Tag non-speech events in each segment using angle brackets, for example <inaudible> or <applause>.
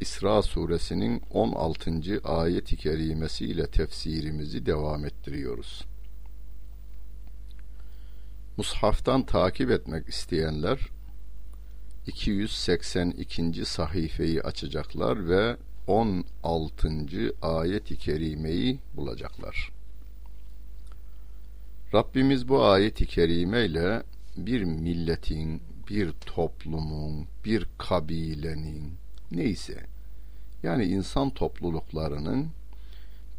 İsra suresinin 16. ayet-i kerimesi ile tefsirimizi devam ettiriyoruz. Mushaftan takip etmek isteyenler 282. sayfayı açacaklar ve 16. ayet-i kerimeyi bulacaklar. Rabbimiz bu ayet-i kerime ile bir milletin, bir toplumun, bir kabilenin, neyse yani insan topluluklarının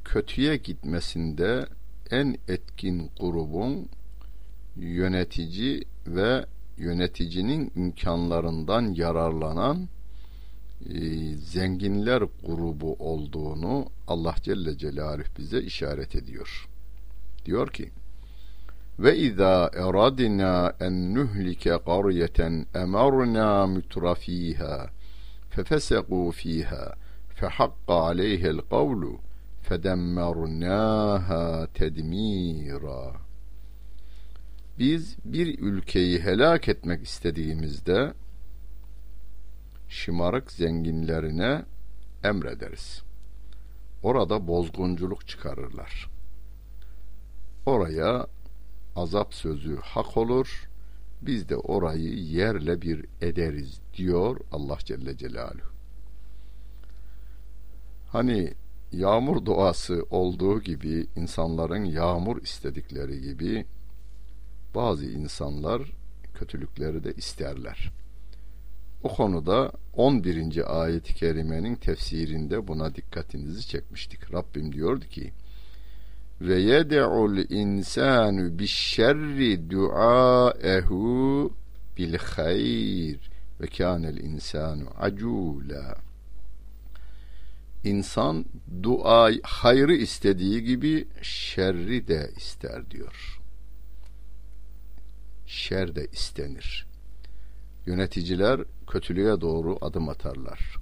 kötüye gitmesinde en etkin grubun yönetici ve yöneticinin imkanlarından yararlanan e, zenginler grubu olduğunu Allah Celle Celaluhu bize işaret ediyor. Diyor ki: Ve izâ eradina en nuhlike qaryeten emarna mutrafiha fefesegu fiha fehakka aleyhel kavlu fedemmernaha tedmira biz bir ülkeyi helak etmek istediğimizde şımarık zenginlerine emrederiz. Orada bozgunculuk çıkarırlar. Oraya azap sözü hak olur, biz de orayı yerle bir ederiz diyor Allah Celle Celaluhu. Hani yağmur duası olduğu gibi insanların yağmur istedikleri gibi bazı insanlar kötülükleri de isterler. O konuda 11. ayet-i kerimenin tefsirinde buna dikkatinizi çekmiştik. Rabbim diyordu ki: ve yed'ul insanu bişşerri duaehu bil hayr ve kânel insanu acula. İnsan dua hayrı istediği gibi şerri de ister diyor. Şer de istenir. Yöneticiler kötülüğe doğru adım atarlar.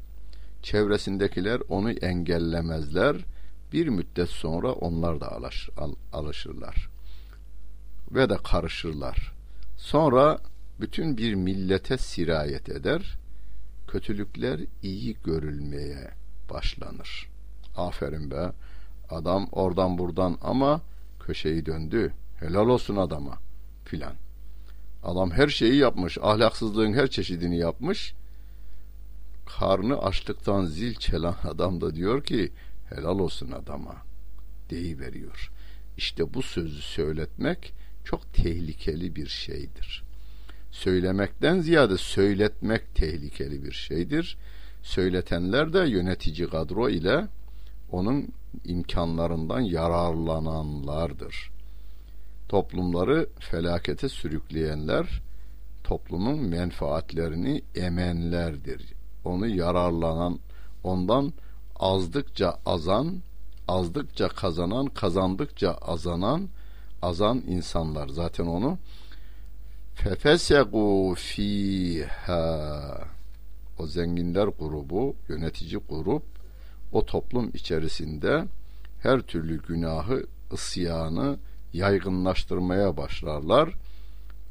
Çevresindekiler onu engellemezler. Bir müddet sonra onlar da alış, al, alışırlar. Ve de karışırlar. Sonra bütün bir millete sirayet eder. Kötülükler iyi görülmeye başlanır. Aferin be. Adam oradan buradan ama köşeyi döndü. Helal olsun adama filan. Adam her şeyi yapmış. Ahlaksızlığın her çeşidini yapmış. Karnı açlıktan zil çelen <laughs> adam da diyor ki helal olsun adama veriyor. İşte bu sözü söyletmek çok tehlikeli bir şeydir. Söylemekten ziyade söyletmek tehlikeli bir şeydir. Söyletenler de yönetici kadro ile onun imkanlarından yararlananlardır. Toplumları felakete sürükleyenler toplumun menfaatlerini emenlerdir. Onu yararlanan, ondan azdıkça azan, azdıkça kazanan, kazandıkça azanan, azan insanlar. Zaten onu fefesegu fiha o zenginler grubu, yönetici grup o toplum içerisinde her türlü günahı, ısyanı yaygınlaştırmaya başlarlar.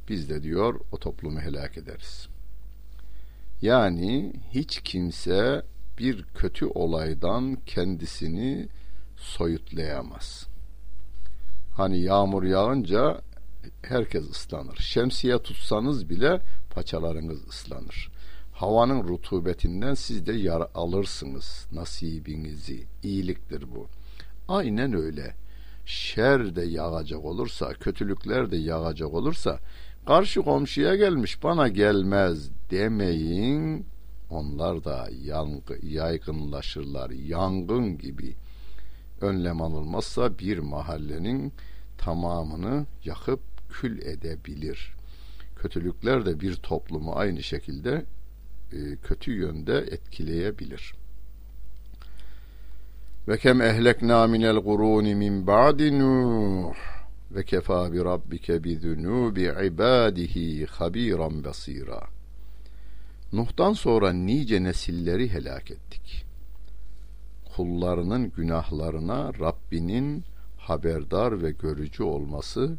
Biz de diyor o toplumu helak ederiz. Yani hiç kimse bir kötü olaydan kendisini soyutlayamaz. Hani yağmur yağınca herkes ıslanır. Şemsiye tutsanız bile paçalarınız ıslanır. Havanın rutubetinden siz de yar alırsınız nasibinizi. İyiliktir bu. Aynen öyle. Şer de yağacak olursa, kötülükler de yağacak olursa karşı komşuya gelmiş bana gelmez demeyin. Onlar da yaygınlaşırlar. Yangın gibi önlem alınmazsa bir mahallenin tamamını yakıp kül edebilir. Kötülükler de bir toplumu aynı şekilde e, kötü yönde etkileyebilir. Ve kem ehlekna minel guruni min ba'di Nuh ve kefa bi rabbike bi zunubi ibadihi habiran basira. Nuh'tan sonra nice nesilleri helak ettik. Kullarının günahlarına Rabbinin haberdar ve görücü olması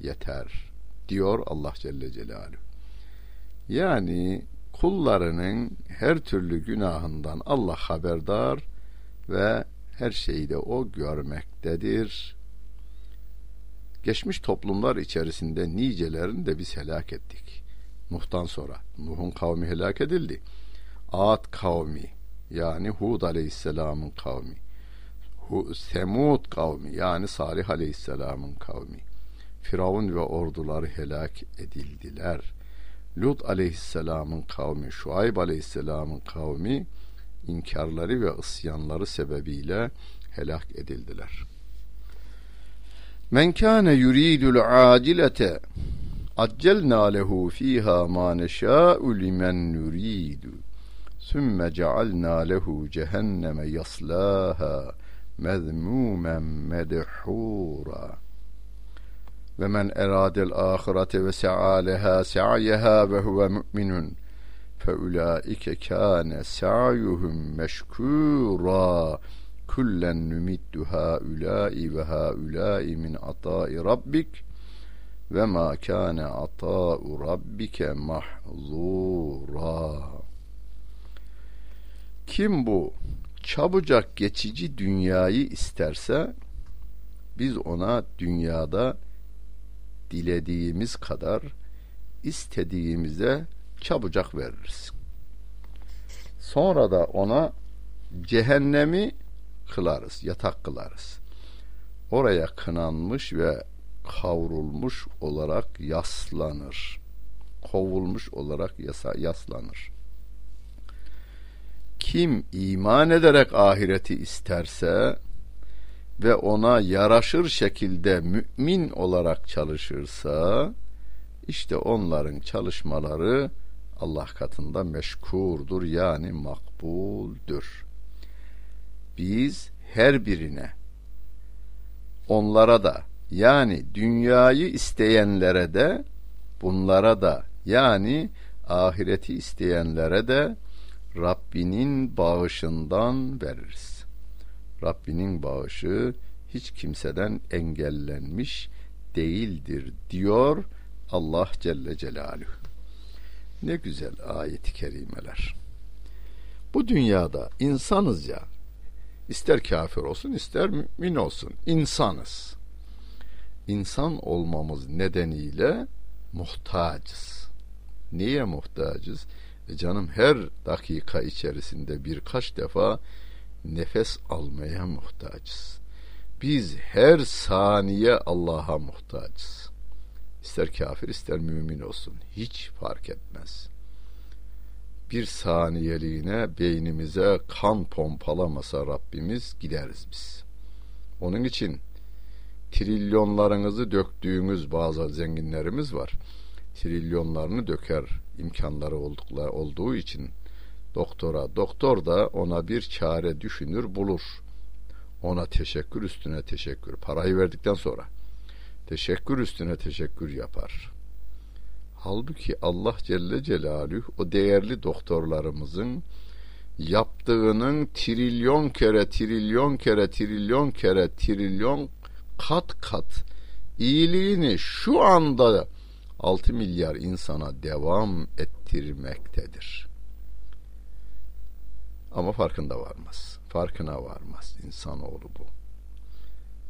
yeter diyor Allah Celle Celaluhu. Yani kullarının her türlü günahından Allah haberdar ve her şeyi de o görmektedir. Geçmiş toplumlar içerisinde nicelerini de biz helak ettik. Nuh'tan sonra. Nuh'un kavmi helak edildi. Ad kavmi yani Hud aleyhisselamın kavmi. Semud kavmi yani Salih aleyhisselamın kavmi. Firavun ve orduları helak edildiler. Lut aleyhisselamın kavmi, Şuayb aleyhisselamın kavmi inkarları ve isyanları sebebiyle helak edildiler. Men kâne yuridul acilete accelna lehu fiha ma neşâ'u limen nuridu. Sümme cealna lehu cehenneme yaslâha mezmûmen medhûra ve men eradel ahirete ve se'aleha se'yeha ve huve ulaike kâne sa'yuhum meşkûrâ. Kullen numiddu haulâi ve haulâi min atâi rabbik ve ma kâne atâ'u rabbike mahzûrâ kim bu çabucak geçici dünyayı isterse biz ona dünyada dilediğimiz kadar istediğimize çabucak veririz. Sonra da ona cehennemi kılarız, yatak kılarız. Oraya kınanmış ve kavrulmuş olarak yaslanır. Kovulmuş olarak yasa, yaslanır. Kim iman ederek ahireti isterse ve ona yaraşır şekilde mümin olarak çalışırsa işte onların çalışmaları Allah katında meşkurdur yani makbuldür. Biz her birine onlara da yani dünyayı isteyenlere de bunlara da yani ahireti isteyenlere de Rabbinin bağışından veririz. Rabbinin bağışı hiç kimseden engellenmiş değildir diyor Allah Celle Celaluhu. Ne güzel ayet-i kerimeler. Bu dünyada insanız ya. İster kafir olsun ister mümin olsun. insanız. İnsan olmamız nedeniyle muhtacız. Niye muhtacız? E canım her dakika içerisinde birkaç defa nefes almaya muhtacız. Biz her saniye Allah'a muhtacız. İster kafir ister mümin olsun hiç fark etmez. Bir saniyeliğine beynimize kan pompalamasa Rabbimiz gideriz biz. Onun için trilyonlarınızı döktüğümüz bazı zenginlerimiz var. Trilyonlarını döker imkanları oldukları olduğu için doktora. Doktor da ona bir çare düşünür bulur. Ona teşekkür üstüne teşekkür. Parayı verdikten sonra teşekkür üstüne teşekkür yapar. Halbuki Allah Celle Celaluhu o değerli doktorlarımızın yaptığının trilyon kere trilyon kere trilyon kere trilyon kat kat iyiliğini şu anda 6 milyar insana devam ettirmektedir. Ama farkında varmaz. Farkına varmaz insanoğlu bu.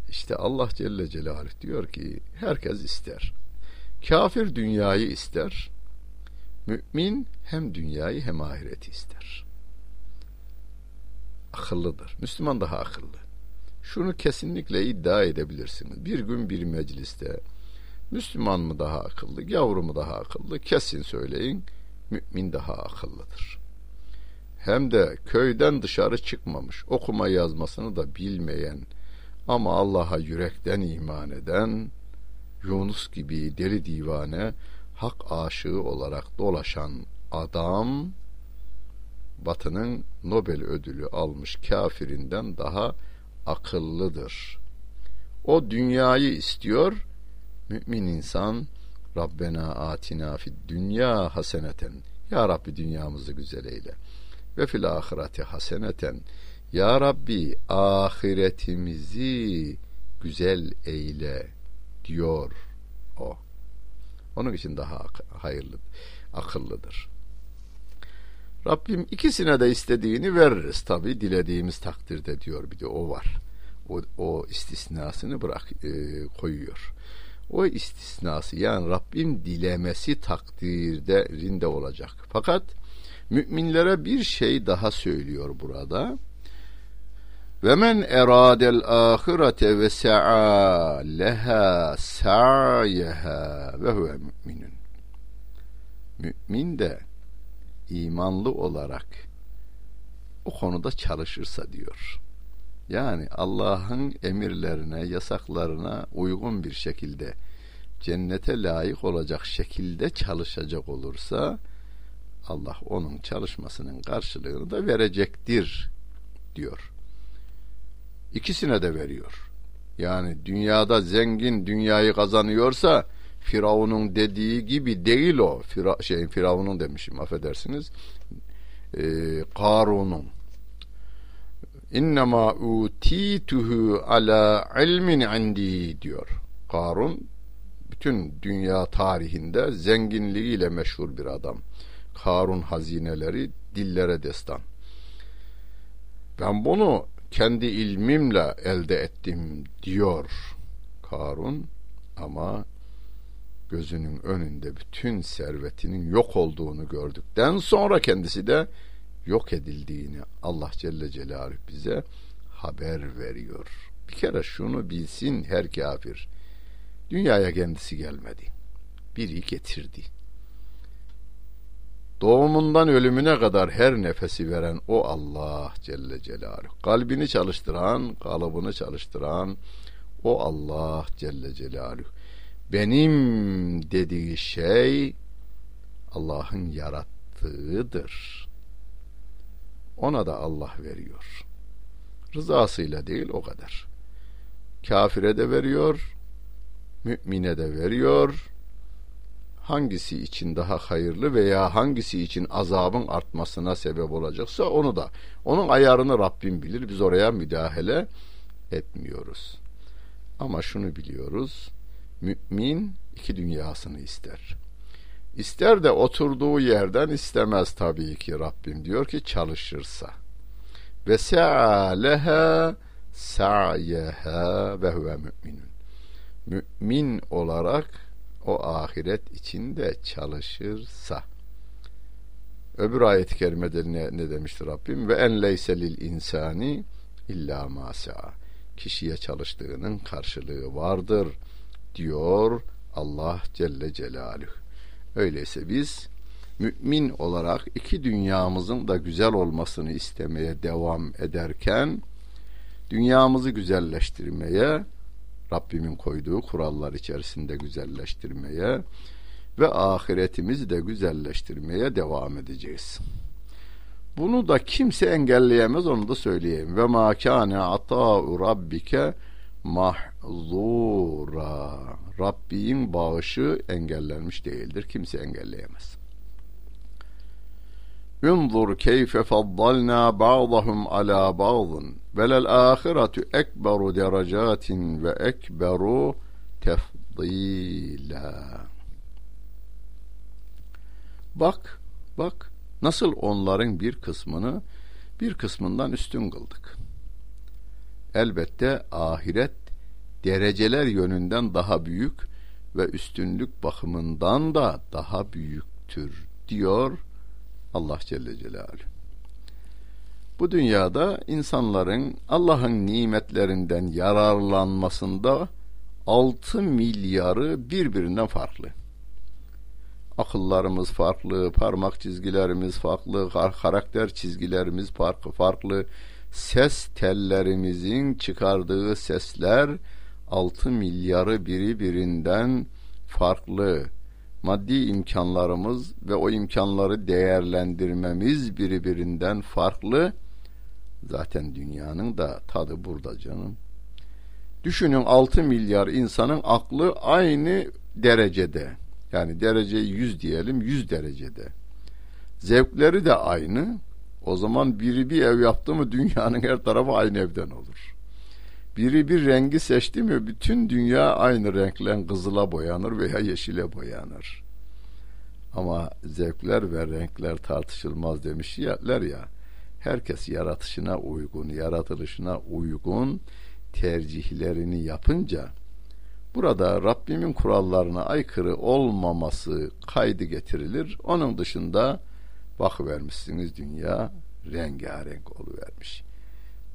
İşte Allah Celle Celaluhu diyor ki herkes ister. Kafir dünyayı ister. Mümin hem dünyayı hem ahireti ister. Akıllıdır. Müslüman daha akıllı. Şunu kesinlikle iddia edebilirsiniz. Bir gün bir mecliste Müslüman mı daha akıllı, yavru mu daha akıllı? Kesin söyleyin. Mümin daha akıllıdır hem de köyden dışarı çıkmamış, okuma yazmasını da bilmeyen ama Allah'a yürekten iman eden Yunus gibi deli divane hak aşığı olarak dolaşan adam Batı'nın Nobel ödülü almış kafirinden daha akıllıdır. O dünyayı istiyor. Mümin insan Rabbena atina fid dünya haseneten. Ya Rabbi dünyamızı güzel eyle. Ve fil ahireti haseneten. Ya Rabbi ahiretimizi güzel eyle diyor o. Onun için daha hayırlı, akıllıdır. Rabbim ikisine de istediğini veririz tabi dilediğimiz takdirde diyor bir de o var. O, o istisnasını bırak e, koyuyor. O istisnası yani Rabbim dilemesi takdirde olacak. Fakat müminlere bir şey daha söylüyor burada. Ve men eradel ahirete ve sa'a leha sa'yeha ve huve müminun. Mümin de imanlı olarak o konuda çalışırsa diyor. Yani Allah'ın emirlerine, yasaklarına uygun bir şekilde cennete layık olacak şekilde çalışacak olursa Allah onun çalışmasının karşılığını da verecektir diyor. İkisine de veriyor. Yani dünyada zengin dünyayı kazanıyorsa Firavun'un dediği gibi değil o. Fira, şey Firavun'un demişim affedersiniz. Ee, Karun'un İnnemâ utîtuhu ala ilmin indi diyor. Karun bütün dünya tarihinde zenginliğiyle meşhur bir adam. Karun hazineleri dillere destan. Ben bunu kendi ilmimle elde ettim diyor Karun ama gözünün önünde bütün servetinin yok olduğunu gördükten sonra kendisi de yok edildiğini Allah Celle Celaluhu bize haber veriyor. Bir kere şunu bilsin her kafir. Dünyaya kendisi gelmedi. Biri getirdi. Doğumundan ölümüne kadar her nefesi veren o Allah Celle Celaluhu. Kalbini çalıştıran, kalıbını çalıştıran o Allah Celle Celaluhu. Benim dediği şey Allah'ın yarattığıdır. Ona da Allah veriyor. Rızasıyla değil o kadar. Kafire de veriyor, mümine de veriyor. Hangisi için daha hayırlı veya hangisi için azabın artmasına sebep olacaksa onu da onun ayarını Rabbim bilir. Biz oraya müdahale etmiyoruz. Ama şunu biliyoruz. Mümin iki dünyasını ister. İster de oturduğu yerden istemez tabii ki Rabbim diyor ki çalışırsa. Ve se'aleha sa'yeha ve huve müminun. Mümin olarak o ahiret içinde çalışırsa. Öbür ayet-i kerimede ne, ne demiştir Rabbim? Ve en leyselil insani illa ma Kişiye çalıştığının karşılığı vardır diyor Allah Celle Celaluhu. Öyleyse biz mümin olarak iki dünyamızın da güzel olmasını istemeye devam ederken dünyamızı güzelleştirmeye Rabbimin koyduğu kurallar içerisinde güzelleştirmeye ve ahiretimizi de güzelleştirmeye devam edeceğiz. Bunu da kimse engelleyemez onu da söyleyeyim. Ve ma kana ata'u rabbike mahzura. Rabbin bağışı engellenmiş değildir. Kimse engelleyemez. Unzur keyfe faddalna ba'dahum ala ba'dın velel ahiretu ekberu derecatin ve ekberu tefdila. Bak, bak nasıl onların bir kısmını bir kısmından üstün kıldık. Elbette ahiret dereceler yönünden daha büyük ve üstünlük bakımından da daha büyüktür diyor Allah Celle Celaluhu. Bu dünyada insanların Allah'ın nimetlerinden yararlanmasında 6 milyarı birbirinden farklı. Akıllarımız farklı, parmak çizgilerimiz farklı, karakter çizgilerimiz farklı, farklı. Ses tellerimizin çıkardığı sesler 6 milyarı biri birinden farklı maddi imkanlarımız ve o imkanları değerlendirmemiz birbirinden farklı Zaten dünyanın da tadı burada canım. Düşünün 6 milyar insanın aklı aynı derecede. Yani dereceyi 100 diyelim 100 derecede. Zevkleri de aynı. O zaman biri bir ev yaptı mı dünyanın her tarafı aynı evden olur. Biri bir rengi seçti mi bütün dünya aynı renkle kızıla boyanır veya yeşile boyanır. Ama zevkler ve renkler tartışılmaz demişler ya. Herkes yaratışına uygun, yaratılışına uygun tercihlerini yapınca burada Rabbimin kurallarına aykırı olmaması kaydı getirilir. Onun dışında bakıvermişsiniz dünya rengarenk oluvermiş.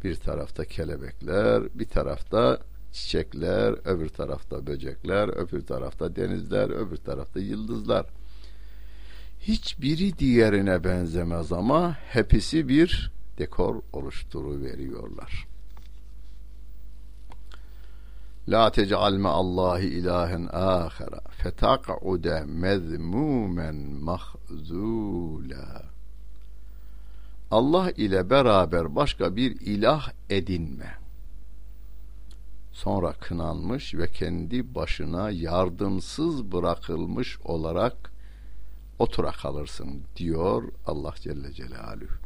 Bir tarafta kelebekler, bir tarafta çiçekler, öbür tarafta böcekler, öbür tarafta denizler, öbür tarafta yıldızlar. Hiçbiri diğerine benzemez ama hepsi bir dekor oluşturuveriyorlar. La tec'al me Allahi ilahen ahara fetak'ude mezmumen mahzula. Allah ile beraber başka bir ilah edinme. Sonra kınanmış ve kendi başına yardımsız bırakılmış olarak otura kalırsın diyor Allah Celle Celaluhu.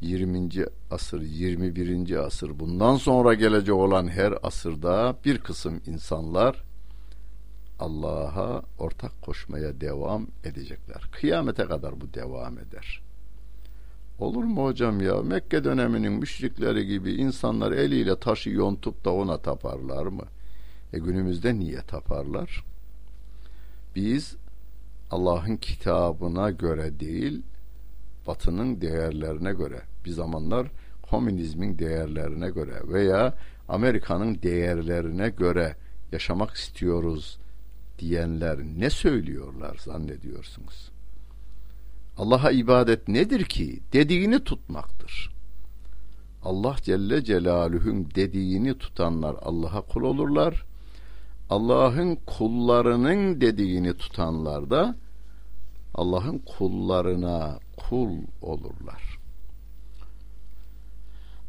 20. asır, 21. asır bundan sonra gelecek olan her asırda bir kısım insanlar Allah'a ortak koşmaya devam edecekler. Kıyamete kadar bu devam eder. Olur mu hocam ya? Mekke döneminin müşrikleri gibi insanlar eliyle taşı yontup da ona taparlar mı? E günümüzde niye taparlar? Biz Allah'ın kitabına göre değil, batının değerlerine göre, bir zamanlar komünizmin değerlerine göre veya Amerika'nın değerlerine göre yaşamak istiyoruz diyenler ne söylüyorlar zannediyorsunuz? Allah'a ibadet nedir ki? Dediğini tutmaktır. Allah Celle Celaluhu'nun dediğini tutanlar Allah'a kul olurlar. Allah'ın kullarının dediğini tutanlar da Allah'ın kullarına kul olurlar.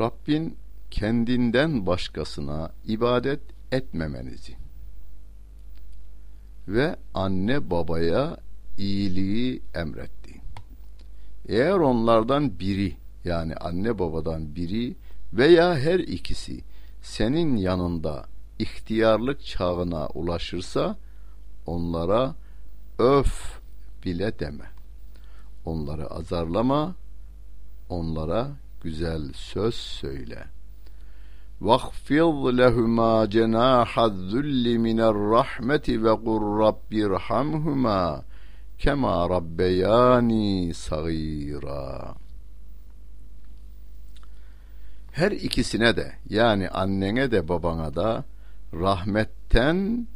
Rabbin kendinden başkasına ibadet etmemenizi ve anne babaya iyiliği emretti. Eğer onlardan biri yani anne babadan biri veya her ikisi senin yanında ihtiyarlık çağına ulaşırsa onlara öf bile deme. Onları azarlama, onlara güzel söz söyle. وَخْفِضْ لَهُمَا جَنَاحَ الذُّلِّ مِنَ الرَّحْمَةِ وَقُلْ رَبِّ ارْحَمْهُمَا كَمَا رَبَّيَانِي صَغِيرًا Her ikisine de yani annene de babana da rahmetten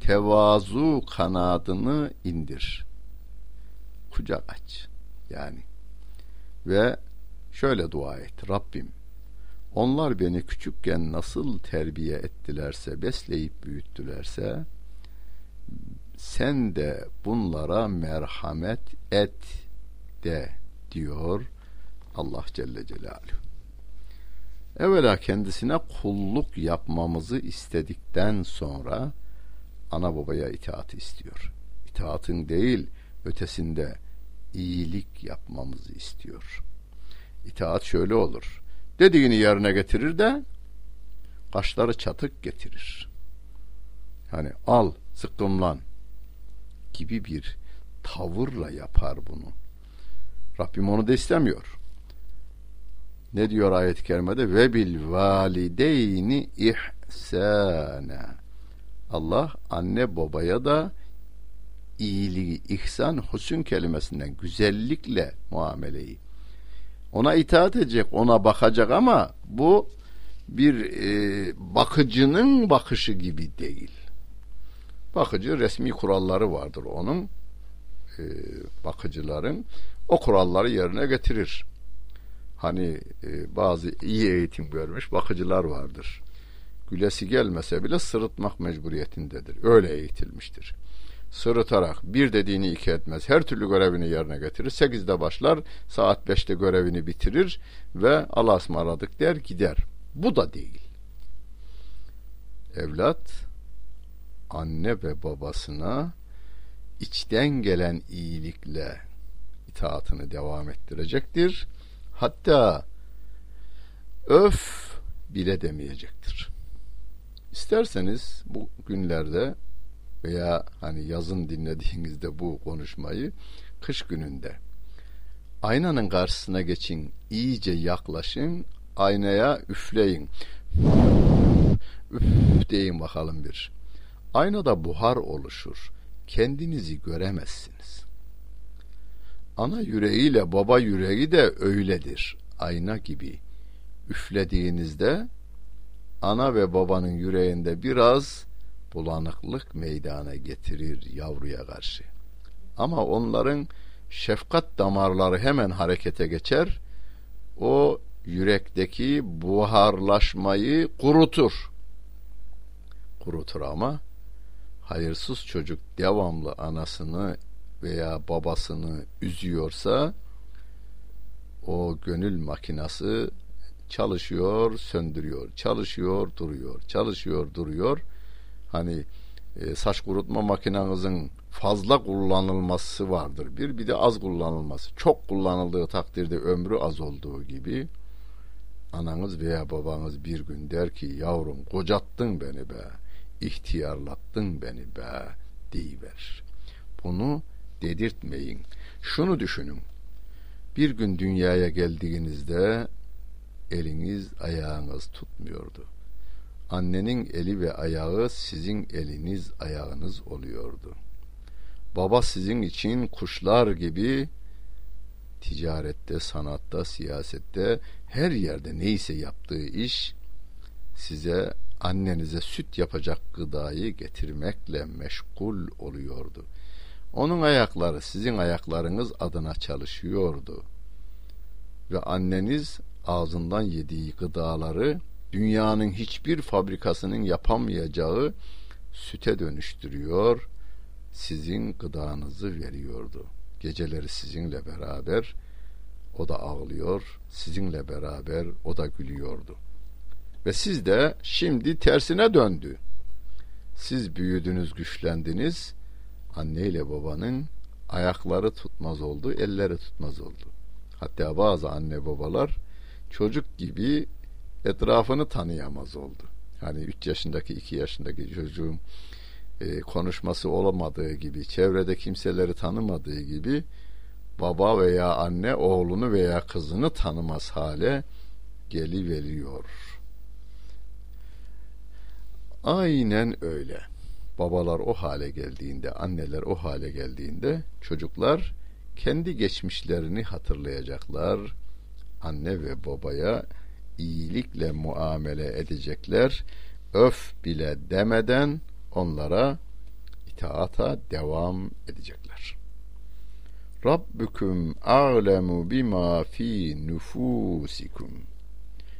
tevazu kanadını indir. Kucak aç yani. Ve Şöyle dua et. Rabbim onlar beni küçükken nasıl terbiye ettilerse, besleyip büyüttülerse sen de bunlara merhamet et de diyor Allah Celle Celaluhu. Evvela kendisine kulluk yapmamızı istedikten sonra ana babaya itaat istiyor. İtaatın değil ötesinde iyilik yapmamızı istiyor. İtaat şöyle olur. Dediğini yerine getirir de kaşları çatık getirir. Hani al, sıkkımlan gibi bir tavırla yapar bunu. Rabbim onu da istemiyor. Ne diyor ayet-i kerimede? Ve bil valideyni ihsana. Allah anne babaya da iyiliği, ihsan, husn kelimesinden güzellikle muameleyi. Ona itaat edecek, ona bakacak ama bu bir e, bakıcının bakışı gibi değil. Bakıcı resmi kuralları vardır onun. E, bakıcıların o kuralları yerine getirir. Hani e, bazı iyi eğitim görmüş bakıcılar vardır. Gülesi gelmese bile sırıtmak mecburiyetindedir. Öyle eğitilmiştir. Sırıtarak bir dediğini iki etmez. Her türlü görevini yerine getirir. Sekizde başlar, saat beşte görevini bitirir ve Allah'a ısmarladık der gider. Bu da değil. Evlat anne ve babasına içten gelen iyilikle itaatını devam ettirecektir. Hatta öf bile demeyecektir. İsterseniz bu günlerde veya hani yazın dinlediğinizde bu konuşmayı kış gününde aynanın karşısına geçin, iyice yaklaşın, aynaya üfleyin. Üf deyin bakalım bir. Aynada buhar oluşur. Kendinizi göremezsiniz. Ana yüreğiyle baba yüreği de öyledir. Ayna gibi. Üflediğinizde ana ve babanın yüreğinde biraz bulanıklık meydana getirir yavruya karşı. Ama onların şefkat damarları hemen harekete geçer. O yürekteki buharlaşmayı kurutur. Kurutur ama hayırsız çocuk devamlı anasını veya babasını üzüyorsa o gönül makinası çalışıyor, söndürüyor, çalışıyor, duruyor, çalışıyor, duruyor. Hani e, saç kurutma makinenizin fazla kullanılması vardır. Bir bir de az kullanılması. Çok kullanıldığı takdirde ömrü az olduğu gibi ananız veya babanız bir gün der ki yavrum kocattın beni be, ihtiyarlattın beni be deyiver. Bunu dedirtmeyin. Şunu düşünün. Bir gün dünyaya geldiğinizde eliniz ayağınız tutmuyordu. Annenin eli ve ayağı sizin eliniz ayağınız oluyordu. Baba sizin için kuşlar gibi ticarette, sanatta, siyasette her yerde neyse yaptığı iş size annenize süt yapacak gıdayı getirmekle meşgul oluyordu. Onun ayakları sizin ayaklarınız adına çalışıyordu. Ve anneniz ağzından yediği gıdaları dünyanın hiçbir fabrikasının yapamayacağı süte dönüştürüyor, sizin gıdanızı veriyordu. Geceleri sizinle beraber o da ağlıyor, sizinle beraber o da gülüyordu. Ve siz de şimdi tersine döndü. Siz büyüdünüz, güçlendiniz. Anne ile babanın ayakları tutmaz oldu, elleri tutmaz oldu. Hatta bazı anne babalar çocuk gibi etrafını tanıyamaz oldu. Hani 3 yaşındaki 2 yaşındaki çocuğun e, konuşması olamadığı gibi, çevrede kimseleri tanımadığı gibi baba veya anne oğlunu veya kızını tanımaz hale geliveriyor. Aynen öyle. Babalar o hale geldiğinde, anneler o hale geldiğinde çocuklar kendi geçmişlerini hatırlayacaklar. Anne ve babaya iyilikle muamele edecekler. Öf bile demeden onlara itaata devam edecekler. Rabbüküm a'lemu bima fi nufusikum.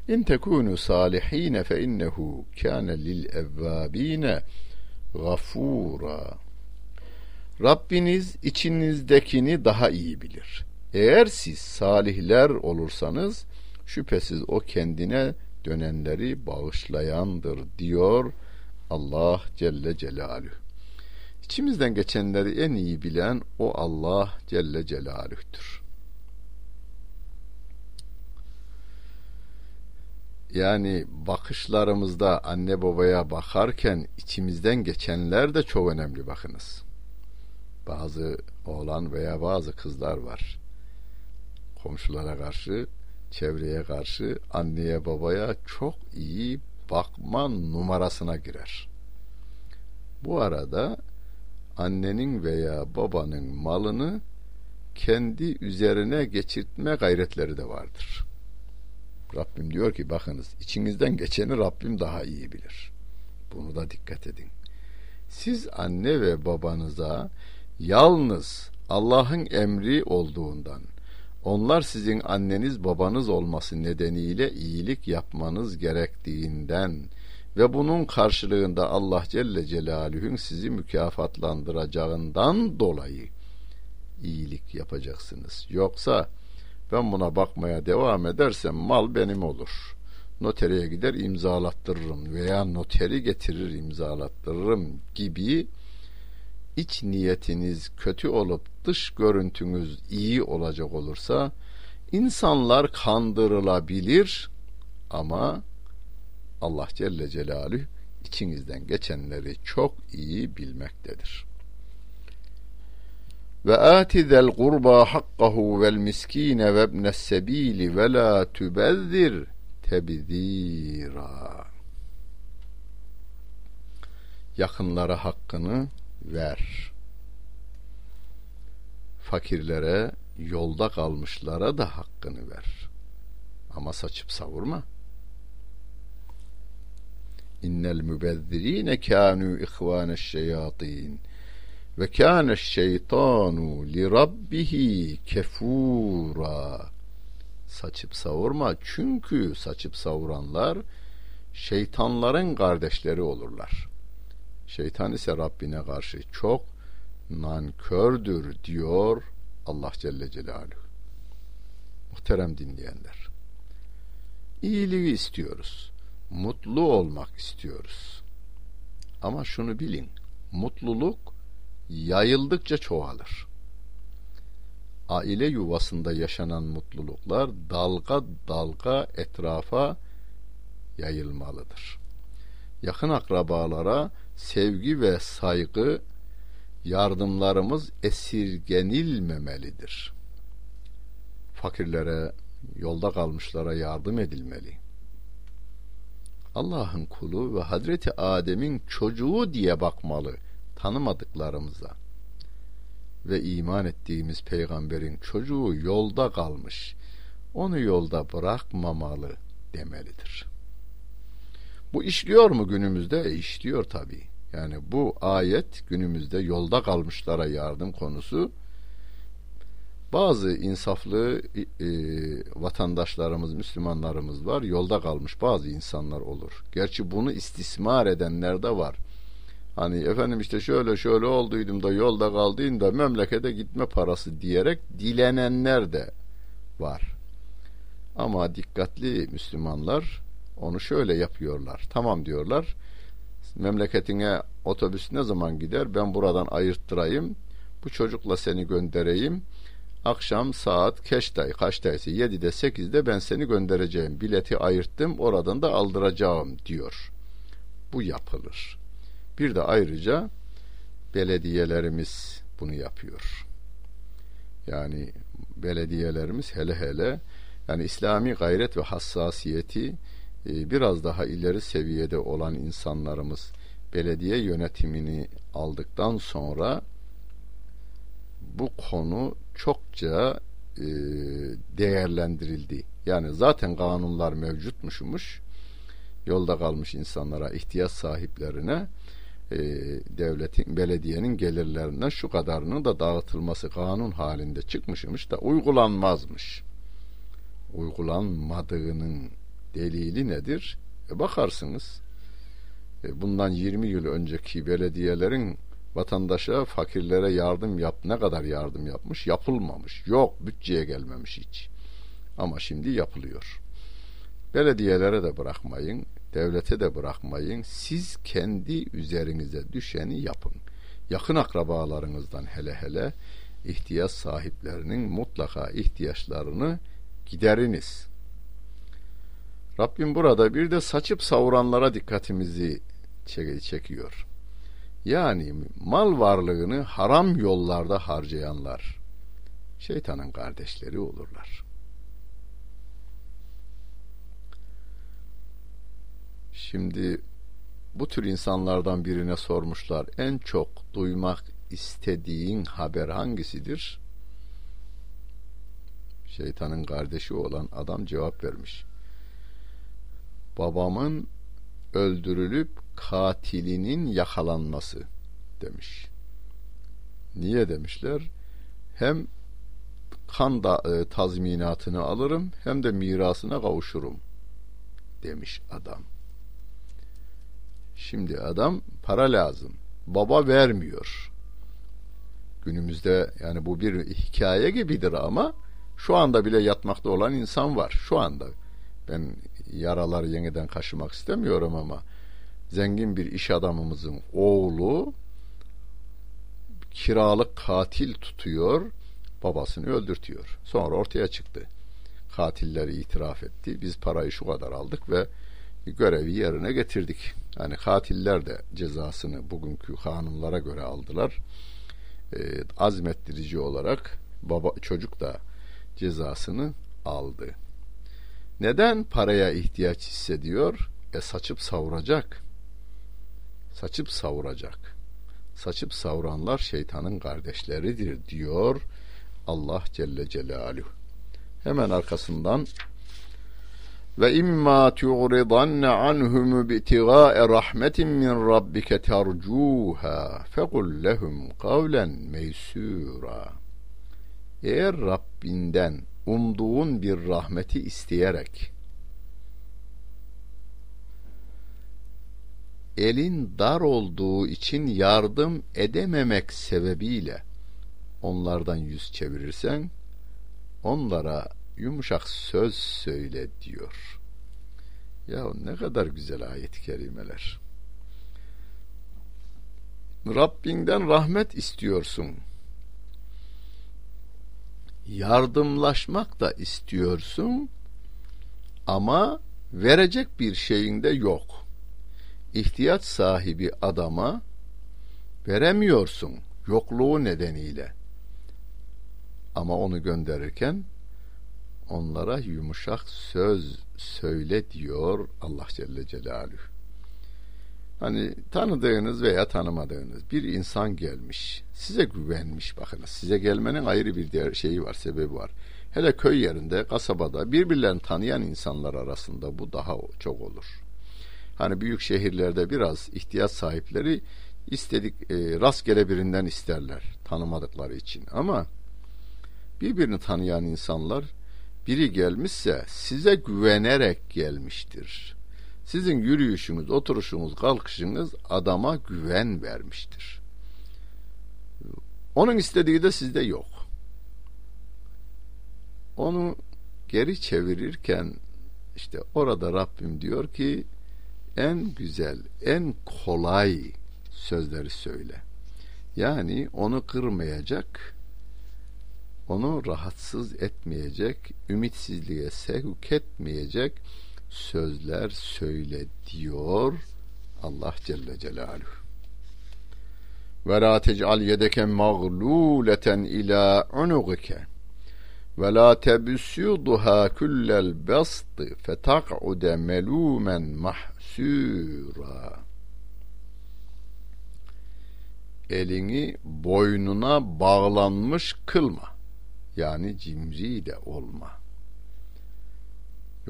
İn tekunu salihin fe innehu kana lil evvabine gafura. Rabbiniz içinizdekini daha iyi bilir. Eğer siz salihler olursanız şüphesiz o kendine dönenleri bağışlayandır diyor Allah Celle Celaluhu. İçimizden geçenleri en iyi bilen o Allah Celle Celaluh'tür. Yani bakışlarımızda anne babaya bakarken içimizden geçenler de çok önemli bakınız. Bazı oğlan veya bazı kızlar var. Komşulara karşı, çevreye karşı anneye babaya çok iyi bakma numarasına girer. Bu arada annenin veya babanın malını kendi üzerine geçirtme gayretleri de vardır. Rabbim diyor ki bakınız içinizden geçeni Rabbim daha iyi bilir. Bunu da dikkat edin. Siz anne ve babanıza yalnız Allah'ın emri olduğundan onlar sizin anneniz babanız olması nedeniyle iyilik yapmanız gerektiğinden ve bunun karşılığında Allah Celle Celaluhu'nun sizi mükafatlandıracağından dolayı iyilik yapacaksınız. Yoksa ben buna bakmaya devam edersem mal benim olur. Notereye gider imzalattırırım veya noteri getirir imzalattırırım gibi iç niyetiniz kötü olup dış görüntünüz iyi olacak olursa insanlar kandırılabilir ama Allah Celle Celaluhu içinizden geçenleri çok iyi bilmektedir. Ve ati zel kurba hakkahu vel miskine ve ibnes sebili ve la tübezzir tebzira. Yakınlara hakkını ver. Fakirlere, yolda kalmışlara da hakkını ver. Ama saçıp savurma. İnnel mübezzirine kânû ihvâneş şeyâtîn ve kâneş şeytanu li rabbihi kefura saçıp savurma çünkü saçıp savuranlar şeytanların kardeşleri olurlar. Şeytan ise Rabbine karşı çok nankördür diyor Allah Celle Celaluhu. Muhterem dinleyenler. İyiliği istiyoruz. Mutlu olmak istiyoruz. Ama şunu bilin. Mutluluk yayıldıkça çoğalır. Aile yuvasında yaşanan mutluluklar dalga dalga etrafa yayılmalıdır. Yakın akrabalara sevgi ve saygı yardımlarımız esirgenilmemelidir. Fakirlere, yolda kalmışlara yardım edilmeli. Allah'ın kulu ve Hazreti Adem'in çocuğu diye bakmalı tanımadıklarımıza ve iman ettiğimiz peygamberin çocuğu yolda kalmış onu yolda bırakmamalı demelidir. Bu işliyor mu günümüzde? E işliyor tabii. Yani bu ayet günümüzde yolda kalmışlara yardım konusu bazı insaflı e, vatandaşlarımız, Müslümanlarımız var. Yolda kalmış bazı insanlar olur. Gerçi bunu istismar edenler de var. Hani efendim işte şöyle şöyle olduydum da yolda kaldıydım da memlekete gitme parası diyerek dilenenler de var. Ama dikkatli Müslümanlar onu şöyle yapıyorlar. Tamam diyorlar. Memleketine otobüs ne zaman gider? Ben buradan ayırttırayım. Bu çocukla seni göndereyim. Akşam saat kaçtay, kaçtaysa 7'de 8'de ben seni göndereceğim. Bileti ayırttım oradan da aldıracağım diyor. Bu yapılır. Bir de ayrıca belediyelerimiz bunu yapıyor. Yani belediyelerimiz hele hele yani İslami gayret ve hassasiyeti biraz daha ileri seviyede olan insanlarımız belediye yönetimini aldıktan sonra bu konu çokça e, değerlendirildi. Yani zaten kanunlar mevcutmuşmuş. Yolda kalmış insanlara, ihtiyaç sahiplerine e, devletin, belediyenin gelirlerinden şu kadarının da dağıtılması kanun halinde çıkmışmış da uygulanmazmış. Uygulanmadığının delili nedir? E bakarsınız. E bundan 20 yıl önceki belediyelerin vatandaşa, fakirlere yardım yap ne kadar yardım yapmış? Yapılmamış. Yok, bütçeye gelmemiş hiç. Ama şimdi yapılıyor. Belediyelere de bırakmayın, devlete de bırakmayın. Siz kendi üzerinize düşeni yapın. Yakın akrabalarınızdan hele hele ihtiyaç sahiplerinin mutlaka ihtiyaçlarını gideriniz. Rabbim burada bir de saçıp savuranlara dikkatimizi çekiyor. Yani mal varlığını haram yollarda harcayanlar şeytanın kardeşleri olurlar. Şimdi bu tür insanlardan birine sormuşlar en çok duymak istediğin haber hangisidir? Şeytanın kardeşi olan adam cevap vermiş. Babamın öldürülüp katilinin yakalanması demiş. Niye demişler? Hem kan da, e, tazminatını alırım hem de mirasına kavuşurum demiş adam. Şimdi adam para lazım. Baba vermiyor. Günümüzde yani bu bir hikaye gibidir ama şu anda bile yatmakta olan insan var. Şu anda. Ben yaraları yeniden kaşımak istemiyorum ama zengin bir iş adamımızın oğlu kiralık katil tutuyor, babasını öldürtüyor. Sonra ortaya çıktı. Katilleri itiraf etti. Biz parayı şu kadar aldık ve görevi yerine getirdik. Yani katiller de cezasını bugünkü kanunlara göre aldılar. E, azmettirici olarak baba çocuk da cezasını aldı. Neden paraya ihtiyaç hissediyor? E saçıp savuracak. Saçıp savuracak. Saçıp savuranlar şeytanın kardeşleridir diyor Allah Celle Celaluhu. Hemen arkasından ve imma tu'ridanne anhum bi'tigâe rahmetin min rabbike tercûhâ fekul lehum kavlen meysûrâ eğer Rabbinden umduğun bir rahmeti isteyerek elin dar olduğu için yardım edememek sebebiyle onlardan yüz çevirirsen onlara yumuşak söz söyle diyor. Ya ne kadar güzel ayet-i kerimeler. Rabbinden rahmet istiyorsun. Yardımlaşmak da istiyorsun ama verecek bir şeyin de yok. İhtiyaç sahibi adama veremiyorsun yokluğu nedeniyle. Ama onu gönderirken onlara yumuşak söz söyle diyor Allah Celle Celaluhu. Hani tanıdığınız veya tanımadığınız bir insan gelmiş, size güvenmiş bakınız. Size gelmenin ayrı bir diğer şeyi var, sebebi var. Hele köy yerinde, kasabada birbirlerini tanıyan insanlar arasında bu daha çok olur. Hani büyük şehirlerde biraz ihtiyaç sahipleri istedik e, rastgele birinden isterler tanımadıkları için ama birbirini tanıyan insanlar biri gelmişse size güvenerek gelmiştir. Sizin yürüyüşünüz, oturuşunuz, kalkışınız adama güven vermiştir. Onun istediği de sizde yok. Onu geri çevirirken işte orada Rabbim diyor ki en güzel, en kolay sözleri söyle. Yani onu kırmayacak, onu rahatsız etmeyecek, ümitsizliğe sevk etmeyecek sözler söyle diyor Allah Celle Celaluhu. Ve la tec'al yedeke mağluleten ila unugike ve la tebsüduha kullel bastı fetak'ude melumen mahsura. Elini boynuna bağlanmış kılma. Yani cimri de olma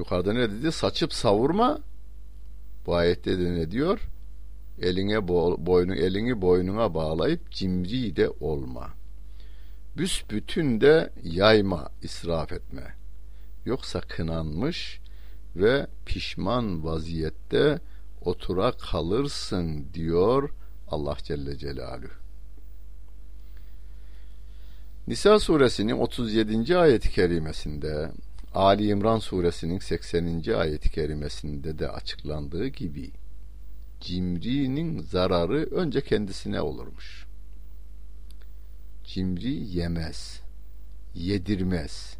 Yukarıda ne dedi? Saçıp savurma. Bu ayette de ne diyor? Eline boynu elini boynuna bağlayıp cimri de olma. Büsbütün de yayma, israf etme. Yoksa kınanmış ve pişman vaziyette otura kalırsın diyor Allah Celle Celaluhu. Nisa suresinin 37. ayet-i kerimesinde Ali İmran suresinin 80. ayet-i kerimesinde de açıklandığı gibi cimrinin zararı önce kendisine olurmuş. Cimri yemez, yedirmez.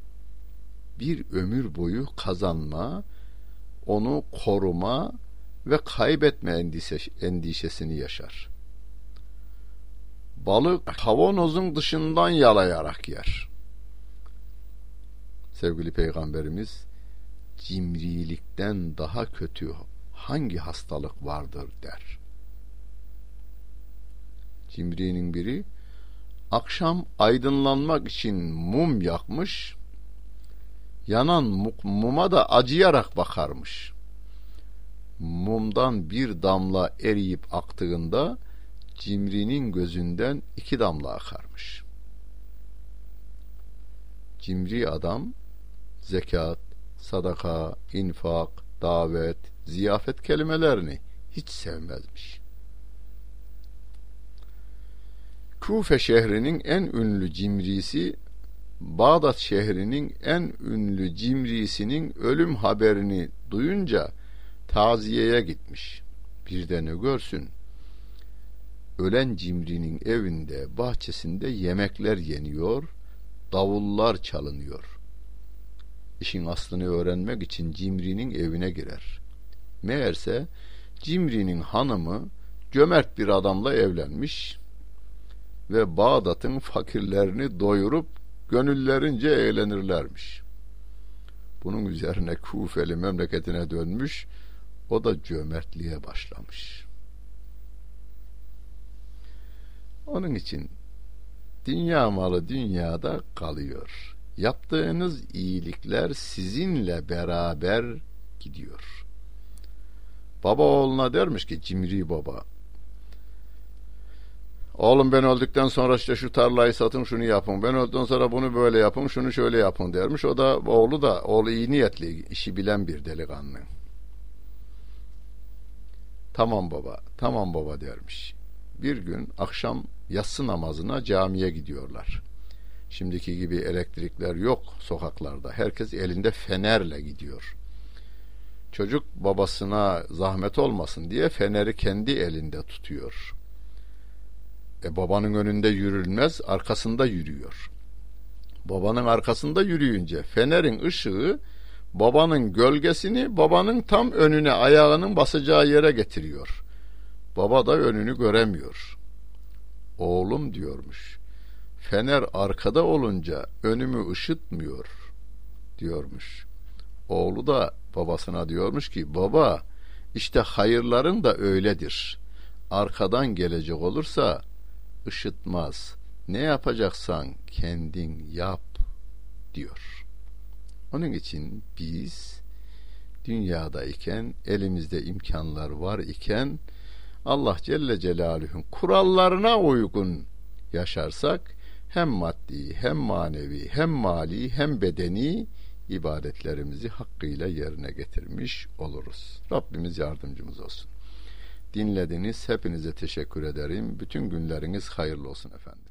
Bir ömür boyu kazanma, onu koruma ve kaybetme endişesini yaşar. Balık kavanozun dışından yalayarak yer sevgili peygamberimiz cimrilikten daha kötü hangi hastalık vardır der. Cimrinin biri akşam aydınlanmak için mum yakmış, yanan muma da acıyarak bakarmış. Mumdan bir damla eriyip aktığında cimrinin gözünden iki damla akarmış. Cimri adam zekat, sadaka, infak, davet, ziyafet kelimelerini hiç sevmezmiş. Kufe şehrinin en ünlü cimrisi Bağdat şehrinin en ünlü cimrisinin ölüm haberini duyunca taziyeye gitmiş. Bir de ne görsün? Ölen cimrinin evinde, bahçesinde yemekler yeniyor, davullar çalınıyor. İşin aslını öğrenmek için cimrinin evine girer. Meğerse cimrinin hanımı cömert bir adamla evlenmiş ve Bağdat'ın fakirlerini doyurup gönüllerince eğlenirlermiş. Bunun üzerine Kufeli memleketine dönmüş, o da cömertliğe başlamış. Onun için dünya malı dünyada kalıyor. Yaptığınız iyilikler sizinle beraber gidiyor. Baba oğluna dermiş ki cimri baba Oğlum ben öldükten sonra işte şu tarlayı satın şunu yapın. Ben öldükten sonra bunu böyle yapın şunu şöyle yapın dermiş. O da oğlu da oğlu iyi niyetli işi bilen bir delikanlı. Tamam baba tamam baba dermiş. Bir gün akşam yatsı namazına camiye gidiyorlar. Şimdiki gibi elektrikler yok sokaklarda. Herkes elinde fenerle gidiyor. Çocuk babasına zahmet olmasın diye feneri kendi elinde tutuyor. E babanın önünde yürülmez, arkasında yürüyor. Babanın arkasında yürüyünce fenerin ışığı babanın gölgesini babanın tam önüne ayağının basacağı yere getiriyor. Baba da önünü göremiyor. Oğlum diyormuş. Fener arkada olunca önümü ışıtmıyor diyormuş. Oğlu da babasına diyormuş ki baba işte hayırların da öyledir. Arkadan gelecek olursa ışıtmaz. Ne yapacaksan kendin yap diyor. Onun için biz dünyadayken elimizde imkanlar var iken Allah Celle Celaluhu'nun kurallarına uygun yaşarsak hem maddi hem manevi hem mali hem bedeni ibadetlerimizi hakkıyla yerine getirmiş oluruz. Rabbimiz yardımcımız olsun. Dinlediniz. Hepinize teşekkür ederim. Bütün günleriniz hayırlı olsun efendim.